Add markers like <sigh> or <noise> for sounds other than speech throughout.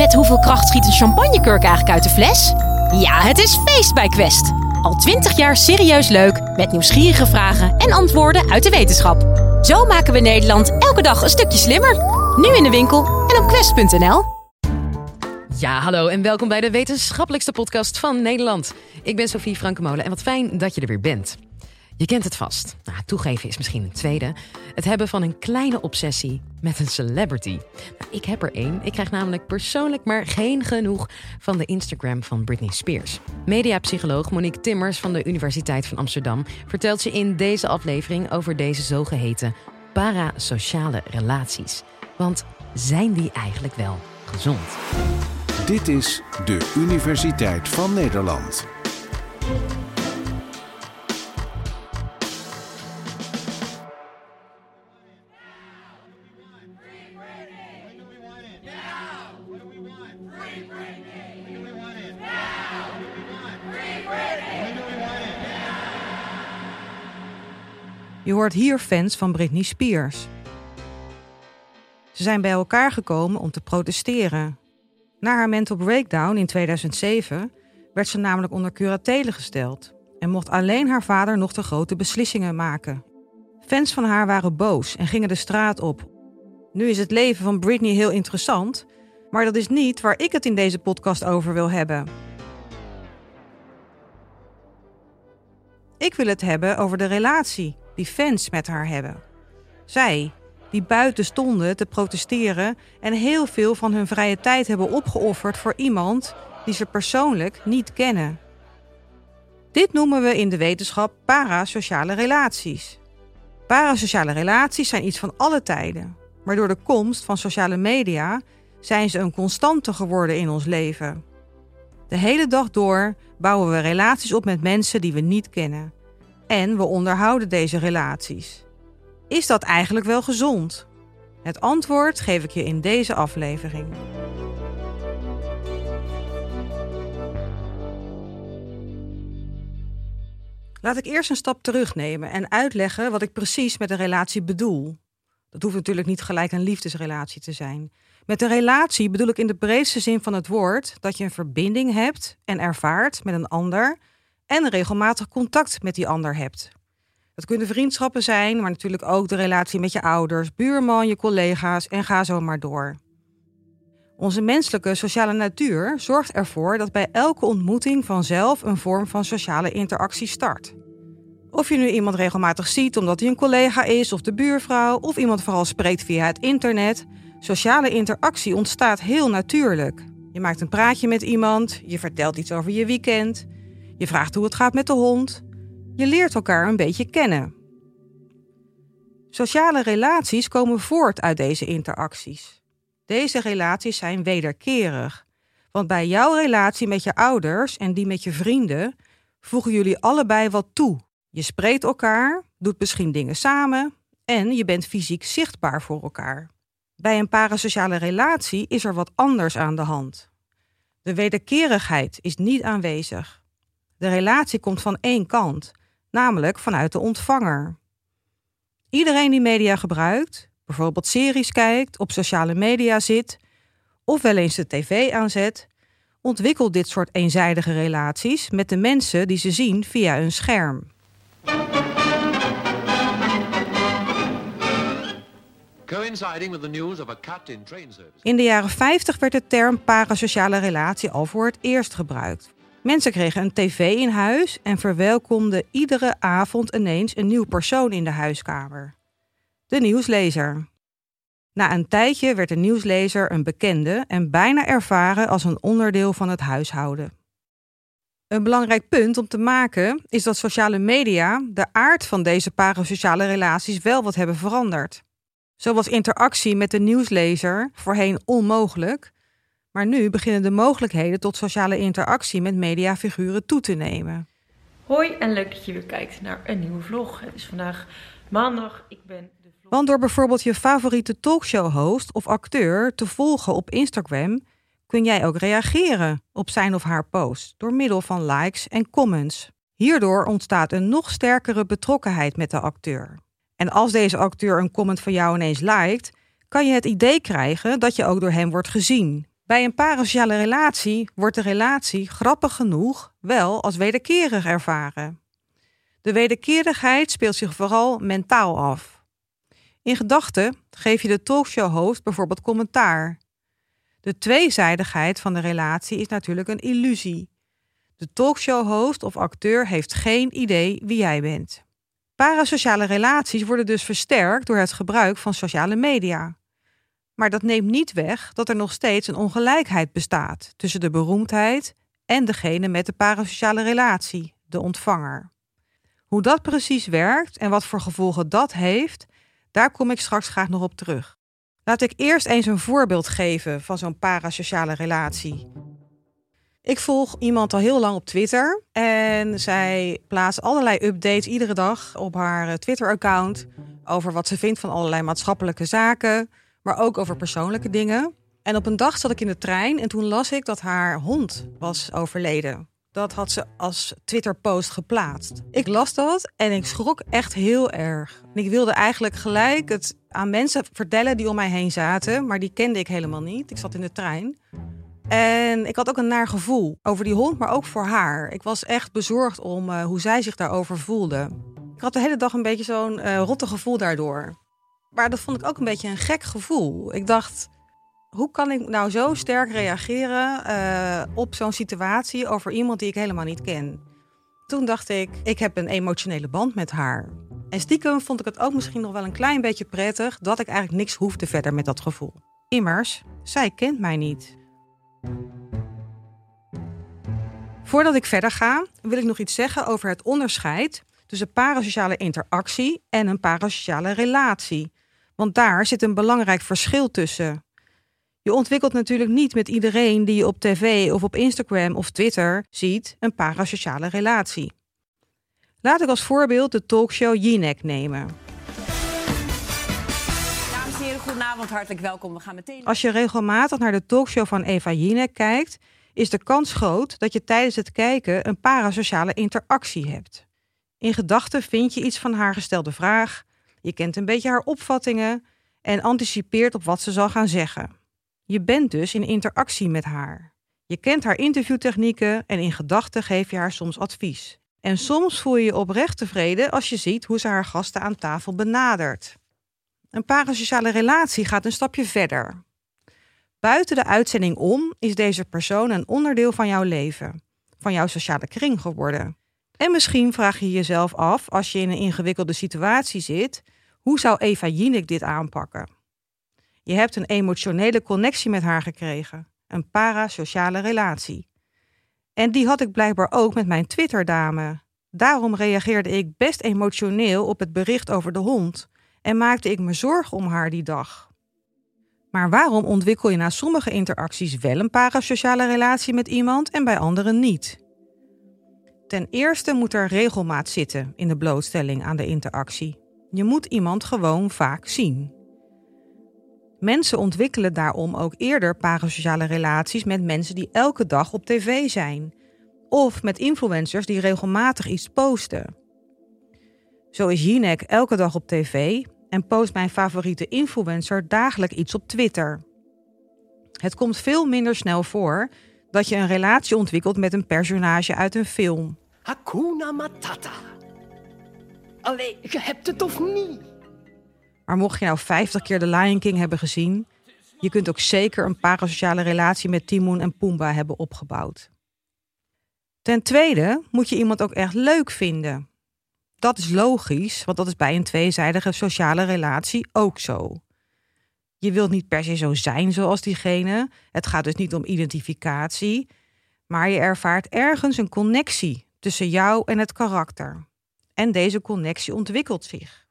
Met hoeveel kracht schiet een champagnekurk eigenlijk uit de fles? Ja, het is feest bij Quest. Al twintig jaar serieus leuk, met nieuwsgierige vragen en antwoorden uit de wetenschap. Zo maken we Nederland elke dag een stukje slimmer. Nu in de winkel en op quest.nl. Ja, hallo en welkom bij de wetenschappelijkste podcast van Nederland. Ik ben Sophie Frankemolen en wat fijn dat je er weer bent. Je kent het vast. Nou, toegeven is misschien een tweede. Het hebben van een kleine obsessie met een celebrity. Nou, ik heb er één. Ik krijg namelijk persoonlijk maar geen genoeg van de Instagram van Britney Spears. Mediapsycholoog Monique Timmers van de Universiteit van Amsterdam vertelt je in deze aflevering over deze zogeheten parasociale relaties. Want zijn die eigenlijk wel gezond? Dit is de Universiteit van Nederland. Je hoort hier fans van Britney Spears. Ze zijn bij elkaar gekomen om te protesteren. Na haar mental breakdown in 2007 werd ze namelijk onder curatele gesteld en mocht alleen haar vader nog de grote beslissingen maken. Fans van haar waren boos en gingen de straat op. Nu is het leven van Britney heel interessant, maar dat is niet waar ik het in deze podcast over wil hebben. Ik wil het hebben over de relatie die fans met haar hebben. Zij, die buiten stonden te protesteren en heel veel van hun vrije tijd hebben opgeofferd voor iemand die ze persoonlijk niet kennen. Dit noemen we in de wetenschap parasociale relaties. Parasociale relaties zijn iets van alle tijden, maar door de komst van sociale media zijn ze een constante geworden in ons leven. De hele dag door bouwen we relaties op met mensen die we niet kennen. En we onderhouden deze relaties. Is dat eigenlijk wel gezond? Het antwoord geef ik je in deze aflevering. Laat ik eerst een stap terugnemen en uitleggen wat ik precies met een relatie bedoel. Dat hoeft natuurlijk niet gelijk een liefdesrelatie te zijn. Met een relatie bedoel ik in de breedste zin van het woord dat je een verbinding hebt en ervaart met een ander en regelmatig contact met die ander hebt. Dat kunnen vriendschappen zijn, maar natuurlijk ook de relatie met je ouders, buurman, je collega's en ga zo maar door. Onze menselijke sociale natuur zorgt ervoor dat bij elke ontmoeting vanzelf een vorm van sociale interactie start. Of je nu iemand regelmatig ziet omdat hij een collega is of de buurvrouw, of iemand vooral spreekt via het internet, sociale interactie ontstaat heel natuurlijk. Je maakt een praatje met iemand, je vertelt iets over je weekend, je vraagt hoe het gaat met de hond, je leert elkaar een beetje kennen. Sociale relaties komen voort uit deze interacties. Deze relaties zijn wederkerig, want bij jouw relatie met je ouders en die met je vrienden voegen jullie allebei wat toe. Je spreekt elkaar, doet misschien dingen samen en je bent fysiek zichtbaar voor elkaar. Bij een parasociale relatie is er wat anders aan de hand. De wederkerigheid is niet aanwezig. De relatie komt van één kant, namelijk vanuit de ontvanger. Iedereen die media gebruikt, bijvoorbeeld series kijkt, op sociale media zit of wel eens de tv aanzet, ontwikkelt dit soort eenzijdige relaties met de mensen die ze zien via een scherm. In de jaren 50 werd de term parasociale relatie al voor het eerst gebruikt. Mensen kregen een tv in huis en verwelkomden iedere avond ineens een nieuw persoon in de huiskamer. De nieuwslezer. Na een tijdje werd de nieuwslezer een bekende en bijna ervaren als een onderdeel van het huishouden. Een belangrijk punt om te maken is dat sociale media de aard van deze parasociale relaties wel wat hebben veranderd. Zo was interactie met de nieuwslezer voorheen onmogelijk, maar nu beginnen de mogelijkheden tot sociale interactie met mediafiguren toe te nemen. Hoi en leuk dat je weer kijkt naar een nieuwe vlog. Het is vandaag maandag. Ik ben de vlog... Want door bijvoorbeeld je favoriete talkshow-host of acteur te volgen op Instagram, kun jij ook reageren op zijn of haar post door middel van likes en comments. Hierdoor ontstaat een nog sterkere betrokkenheid met de acteur. En als deze acteur een comment van jou ineens liked, kan je het idee krijgen dat je ook door hem wordt gezien. Bij een parasociale relatie wordt de relatie grappig genoeg wel als wederkerig ervaren. De wederkerigheid speelt zich vooral mentaal af. In gedachten geef je de talkshow-host bijvoorbeeld commentaar. De tweezijdigheid van de relatie is natuurlijk een illusie. De talkshow-host of acteur heeft geen idee wie jij bent. Parasociale relaties worden dus versterkt door het gebruik van sociale media. Maar dat neemt niet weg dat er nog steeds een ongelijkheid bestaat tussen de beroemdheid en degene met de parasociale relatie, de ontvanger. Hoe dat precies werkt en wat voor gevolgen dat heeft, daar kom ik straks graag nog op terug. Laat ik eerst eens een voorbeeld geven van zo'n parasociale relatie. Ik volg iemand al heel lang op Twitter en zij plaatst allerlei updates iedere dag op haar eh, Twitter-account over wat ze vindt van allerlei maatschappelijke zaken, maar ook over persoonlijke dingen. En op een dag zat ik in de trein en toen las ik dat haar hond was overleden. Dat had ze als Twitter-post geplaatst. Ik las dat en ik schrok echt heel erg. En ik wilde eigenlijk gelijk het aan mensen vertellen die om mij heen zaten, maar die kende ik helemaal niet. Ik zat in de trein. En ik had ook een naar gevoel over die hond, maar ook voor haar. Ik was echt bezorgd om uh, hoe zij zich daarover voelde. Ik had de hele dag een beetje zo'n uh, rotte gevoel daardoor. Maar dat vond ik ook een beetje een gek gevoel. Ik dacht, hoe kan ik nou zo sterk reageren uh, op zo'n situatie over iemand die ik helemaal niet ken? Toen dacht ik, ik heb een emotionele band met haar. En stiekem vond ik het ook misschien nog wel een klein beetje prettig dat ik eigenlijk niks hoefde verder met dat gevoel. Immers, zij kent mij niet. Voordat ik verder ga, wil ik nog iets zeggen over het onderscheid tussen parasociale interactie en een parasociale relatie. Want daar zit een belangrijk verschil tussen. Je ontwikkelt natuurlijk niet met iedereen die je op tv of op Instagram of Twitter ziet een parasociale relatie. Laat ik als voorbeeld de talkshow Jinek nemen. Dames en heren, goedenavond, hartelijk welkom. We gaan meteen. Als je regelmatig naar de talkshow van Eva Jinek kijkt, is de kans groot dat je tijdens het kijken een parasociale interactie hebt. In gedachten vind je iets van haar gestelde vraag, je kent een beetje haar opvattingen en anticipeert op wat ze zal gaan zeggen. Je bent dus in interactie met haar. Je kent haar interviewtechnieken en in gedachten geef je haar soms advies. En soms voel je je oprecht tevreden als je ziet hoe ze haar gasten aan tafel benadert. Een parasociale relatie gaat een stapje verder. Buiten de uitzending om is deze persoon een onderdeel van jouw leven, van jouw sociale kring geworden. En misschien vraag je jezelf af, als je in een ingewikkelde situatie zit, hoe zou Eva Jinek dit aanpakken? Je hebt een emotionele connectie met haar gekregen, een parasociale relatie. En die had ik blijkbaar ook met mijn Twitter-dame. Daarom reageerde ik best emotioneel op het bericht over de hond en maakte ik me zorgen om haar die dag. Maar waarom ontwikkel je na sommige interacties wel een parasociale relatie met iemand en bij anderen niet? Ten eerste moet er regelmaat zitten in de blootstelling aan de interactie. Je moet iemand gewoon vaak zien. Mensen ontwikkelen daarom ook eerder parasociale relaties met mensen die elke dag op tv zijn. Of met influencers die regelmatig iets posten. Zo is Jinek elke dag op tv en post mijn favoriete influencer dagelijks iets op Twitter. Het komt veel minder snel voor dat je een relatie ontwikkelt met een personage uit een film. Hakuna Matata. Allee, je hebt het of niet? Maar mocht je nou 50 keer de Lion King hebben gezien, je kunt ook zeker een parasociale relatie met Timon en Pumbaa hebben opgebouwd. Ten tweede moet je iemand ook echt leuk vinden. Dat is logisch, want dat is bij een tweezijdige sociale relatie ook zo. Je wilt niet per se zo zijn zoals diegene. Het gaat dus niet om identificatie, maar je ervaart ergens een connectie tussen jou en het karakter. En deze connectie ontwikkelt zich.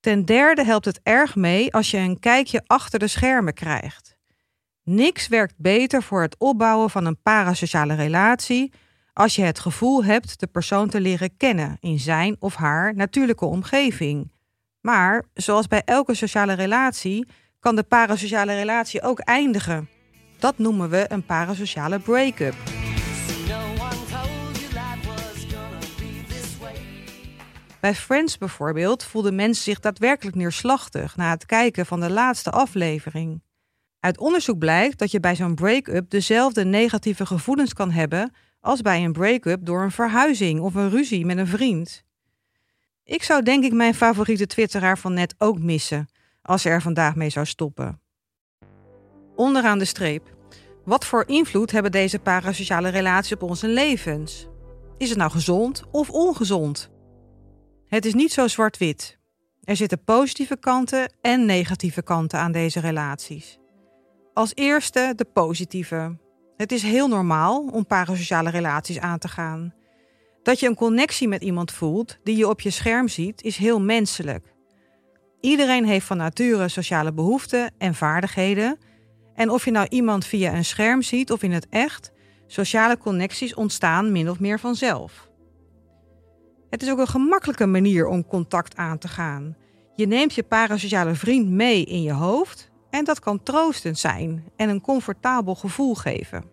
Ten derde helpt het erg mee als je een kijkje achter de schermen krijgt. Niks werkt beter voor het opbouwen van een parasociale relatie als je het gevoel hebt de persoon te leren kennen in zijn of haar natuurlijke omgeving. Maar zoals bij elke sociale relatie kan de parasociale relatie ook eindigen. Dat noemen we een parasociale break-up. Bij Friends bijvoorbeeld voelden mensen zich daadwerkelijk neerslachtig na het kijken van de laatste aflevering. Uit onderzoek blijkt dat je bij zo'n break-up dezelfde negatieve gevoelens kan hebben als bij een break-up door een verhuizing of een ruzie met een vriend. Ik zou denk ik mijn favoriete twitteraar van net ook missen als ze er vandaag mee zou stoppen. Onderaan de streep. Wat voor invloed hebben deze parasociale relaties op onze levens? Is het nou gezond of ongezond? Het is niet zo zwart-wit. Er zitten positieve kanten en negatieve kanten aan deze relaties. Als eerste de positieve. Het is heel normaal om parasociale relaties aan te gaan. Dat je een connectie met iemand voelt die je op je scherm ziet, is heel menselijk. Iedereen heeft van nature sociale behoeften en vaardigheden. En of je nou iemand via een scherm ziet of in het echt, sociale connecties ontstaan min of meer vanzelf. Het is ook een gemakkelijke manier om contact aan te gaan. Je neemt je parasociale vriend mee in je hoofd en dat kan troostend zijn en een comfortabel gevoel geven.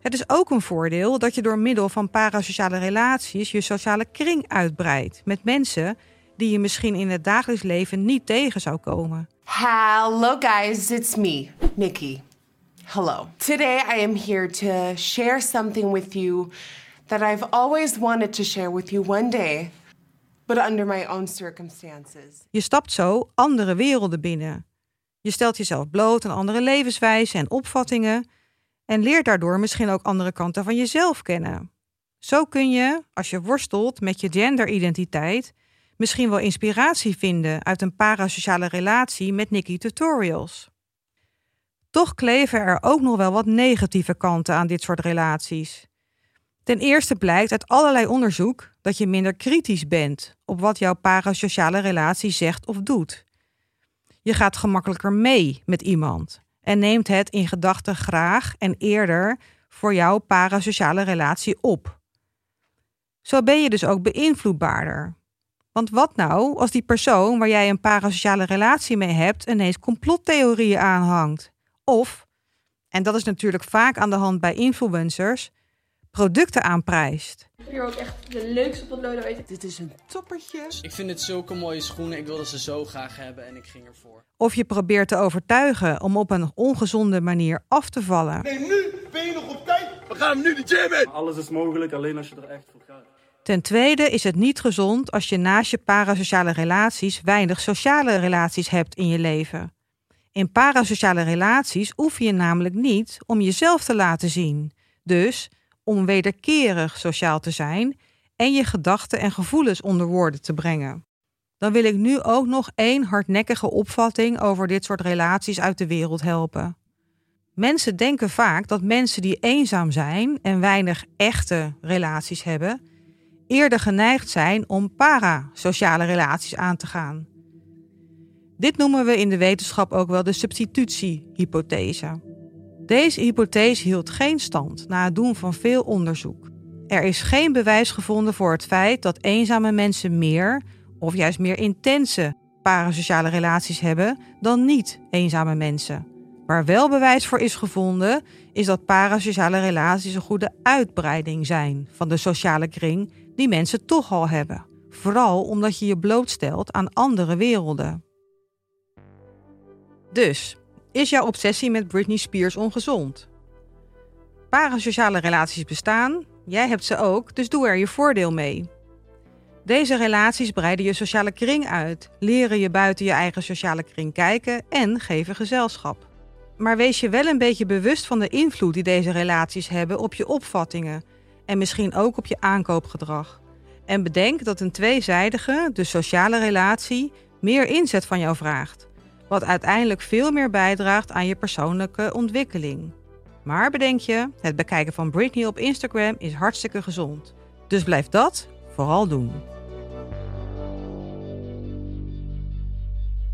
Het is ook een voordeel dat je door middel van parasociale relaties je sociale kring uitbreidt met mensen die je misschien in het dagelijks leven niet tegen zou komen. Hello, guys, it's me, Nikki. Hello. Today I am here to share something with you that I've always wanted to share with you one day, but under my own circumstances. Je stapt zo andere werelden binnen. Je stelt jezelf bloot aan andere levenswijzen en opvattingen en leert daardoor misschien ook andere kanten van jezelf kennen. Zo kun je, als je worstelt met je genderidentiteit, misschien wel inspiratie vinden uit een parasociale relatie met Nikki Tutorials. Toch kleven er ook nog wel wat negatieve kanten aan dit soort relaties. Ten eerste blijkt uit allerlei onderzoek dat je minder kritisch bent op wat jouw parasociale relatie zegt of doet. Je gaat gemakkelijker mee met iemand en neemt het in gedachten graag en eerder voor jouw parasociale relatie op. Zo ben je dus ook beïnvloedbaarder. Want wat nou als die persoon waar jij een parasociale relatie mee hebt ineens complottheorieën aanhangt? Of, en dat is natuurlijk vaak aan de hand bij influencers, producten aanprijst. Hier ook echt de leukste potloden ooit. Dit is een toppertje. Ik vind het zulke mooie schoenen. Ik wilde ze zo graag hebben en ik ging ervoor. Of je probeert te overtuigen om op een ongezonde manier af te vallen. Nee, nu ben je nog op tijd. We gaan nu de gym in. Alles is mogelijk alleen als je er echt voor gaat. Ten tweede is het niet gezond als je naast je parasociale relaties weinig sociale relaties hebt in je leven. In parasociale relaties oefen je namelijk niet om jezelf te laten zien. Dus om wederkerig sociaal te zijn en je gedachten en gevoelens onder woorden te brengen. Dan wil ik nu ook nog één hardnekkige opvatting over dit soort relaties uit de wereld helpen. Mensen denken vaak dat mensen die eenzaam zijn en weinig echte relaties hebben, eerder geneigd zijn om parasociale relaties aan te gaan. Dit noemen we in de wetenschap ook wel de substitutiehypothese. Deze hypothese hield geen stand na het doen van veel onderzoek. Er is geen bewijs gevonden voor het feit dat eenzame mensen meer of juist meer intense parasociale relaties hebben dan niet eenzame mensen. Waar wel bewijs voor is gevonden, is dat parasociale relaties een goede uitbreiding zijn van de sociale kring die mensen toch al hebben. Vooral omdat je je blootstelt aan andere werelden. Dus, is jouw obsessie met Britney Spears ongezond? Parasociale relaties bestaan, jij hebt ze ook, dus doe er je voordeel mee. Deze relaties breiden je sociale kring uit, leren je buiten je eigen sociale kring kijken en geven gezelschap. Maar wees je wel een beetje bewust van de invloed die deze relaties hebben op je opvattingen en misschien ook op je aankoopgedrag. En bedenk dat een tweezijdige, dus sociale relatie, meer inzet van jou vraagt, wat uiteindelijk veel meer bijdraagt aan je persoonlijke ontwikkeling. Maar bedenk je, het bekijken van Britney op Instagram is hartstikke gezond. Dus blijf dat vooral doen.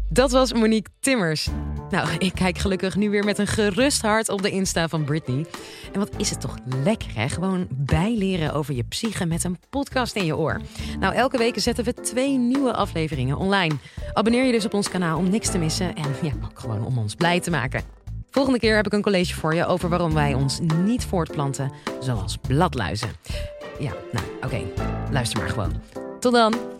Dat was Monique Timmers. Nou, <laughs> ik kijk gelukkig nu weer met een gerust hart op de Insta van Britney. En wat is het toch lekker, hè? Gewoon bijleren over je psyche met een podcast in je oor. Nou, elke week zetten we twee nieuwe afleveringen online. Abonneer je dus op ons kanaal om niks te missen en <laughs> ja, ook gewoon om ons blij te maken. Volgende keer heb ik een college voor je over waarom wij ons niet voortplanten, zoals bladluizen. Ja, nou, oké. Luister maar gewoon. Tot dan.